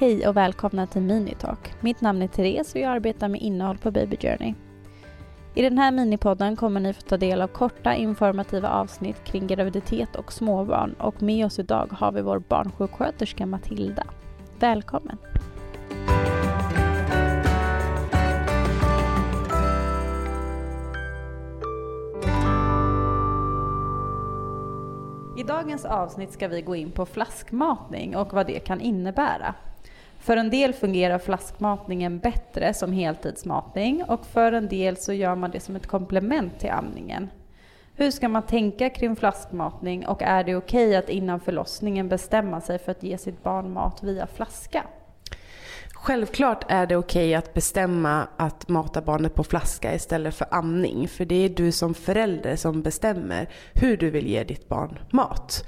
Hej och välkomna till Minitalk. Mitt namn är Therese och jag arbetar med innehåll på Baby Journey. I den här minipodden kommer ni få ta del av korta informativa avsnitt kring graviditet och småbarn och med oss idag har vi vår barnsjuksköterska Matilda. Välkommen! I dagens avsnitt ska vi gå in på flaskmatning och vad det kan innebära. För en del fungerar flaskmatningen bättre som heltidsmatning och för en del så gör man det som ett komplement till amningen. Hur ska man tänka kring flaskmatning och är det okej okay att innan förlossningen bestämma sig för att ge sitt barn mat via flaska? Självklart är det okej att bestämma att mata barnet på flaska istället för amning. För det är du som förälder som bestämmer hur du vill ge ditt barn mat.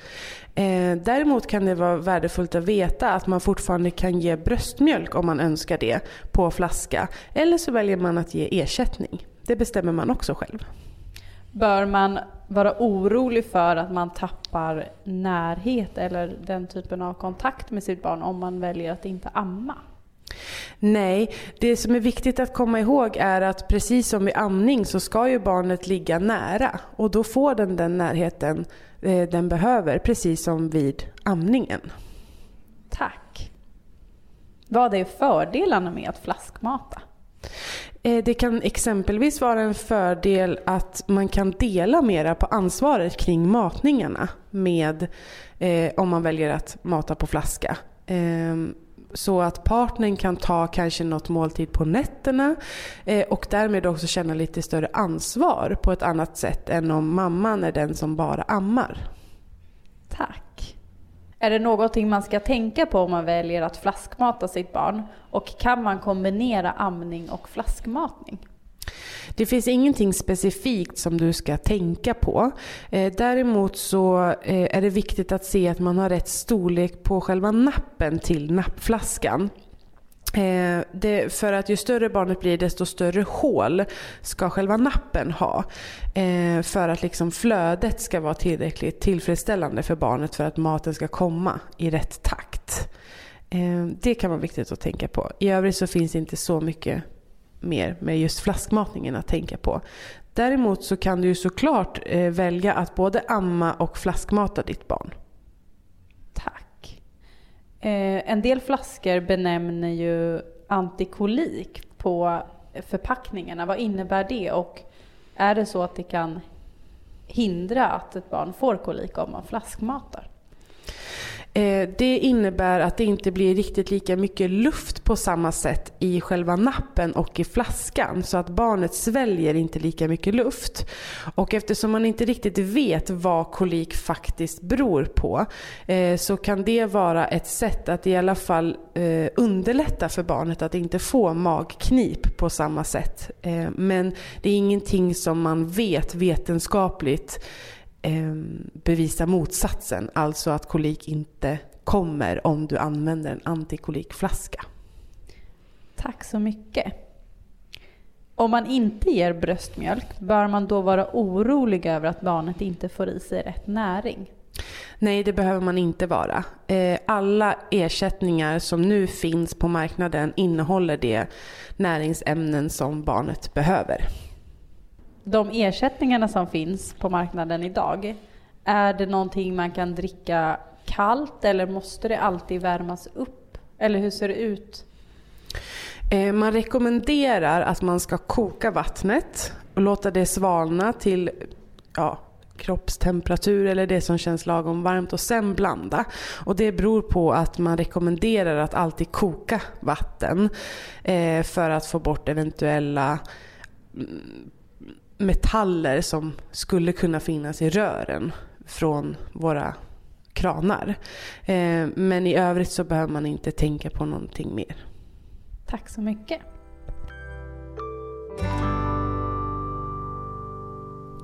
Eh, däremot kan det vara värdefullt att veta att man fortfarande kan ge bröstmjölk om man önskar det på flaska. Eller så väljer man att ge ersättning. Det bestämmer man också själv. Bör man vara orolig för att man tappar närhet eller den typen av kontakt med sitt barn om man väljer att inte amma? Nej, det som är viktigt att komma ihåg är att precis som vid amning så ska ju barnet ligga nära och då får den den närheten eh, den behöver precis som vid amningen. Tack. Vad är fördelarna med att flaskmata? Eh, det kan exempelvis vara en fördel att man kan dela mera på ansvaret kring matningarna med eh, om man väljer att mata på flaska. Eh, så att partnern kan ta kanske något måltid på nätterna eh, och därmed också känna lite större ansvar på ett annat sätt än om mamman är den som bara ammar. Tack. Är det någonting man ska tänka på om man väljer att flaskmata sitt barn? Och kan man kombinera amning och flaskmatning? Det finns ingenting specifikt som du ska tänka på. Eh, däremot så eh, är det viktigt att se att man har rätt storlek på själva nappen till nappflaskan. Eh, det, för att ju större barnet blir desto större hål ska själva nappen ha. Eh, för att liksom flödet ska vara tillräckligt tillfredsställande för barnet för att maten ska komma i rätt takt. Eh, det kan vara viktigt att tänka på. I övrigt så finns det inte så mycket mer med just flaskmatningen att tänka på. Däremot så kan du ju såklart eh, välja att både amma och flaskmata ditt barn. Tack. Eh, en del flaskor benämner ju antikolik på förpackningarna. Vad innebär det och är det så att det kan hindra att ett barn får kolik om man flaskmatar? Eh, det innebär att det inte blir riktigt lika mycket luft på samma sätt i själva nappen och i flaskan. Så att barnet sväljer inte lika mycket luft. Och eftersom man inte riktigt vet vad kolik faktiskt beror på eh, så kan det vara ett sätt att i alla fall eh, underlätta för barnet att inte få magknip på samma sätt. Men det är ingenting som man vet vetenskapligt bevisa motsatsen. Alltså att kolik inte kommer om du använder en antikolikflaska. Tack så mycket. Om man inte ger bröstmjölk, bör man då vara orolig över att barnet inte får i sig rätt näring? Nej, det behöver man inte vara. Eh, alla ersättningar som nu finns på marknaden innehåller de näringsämnen som barnet behöver de ersättningarna som finns på marknaden idag, är det någonting man kan dricka kallt eller måste det alltid värmas upp? Eller hur ser det ut? Eh, man rekommenderar att man ska koka vattnet och låta det svalna till ja, kroppstemperatur eller det som känns lagom varmt och sen blanda. Och det beror på att man rekommenderar att alltid koka vatten eh, för att få bort eventuella mm, metaller som skulle kunna finnas i rören från våra kranar. Eh, men i övrigt så behöver man inte tänka på någonting mer. Tack så mycket.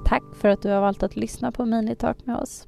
Tack för att du har valt att lyssna på Minitalk med oss.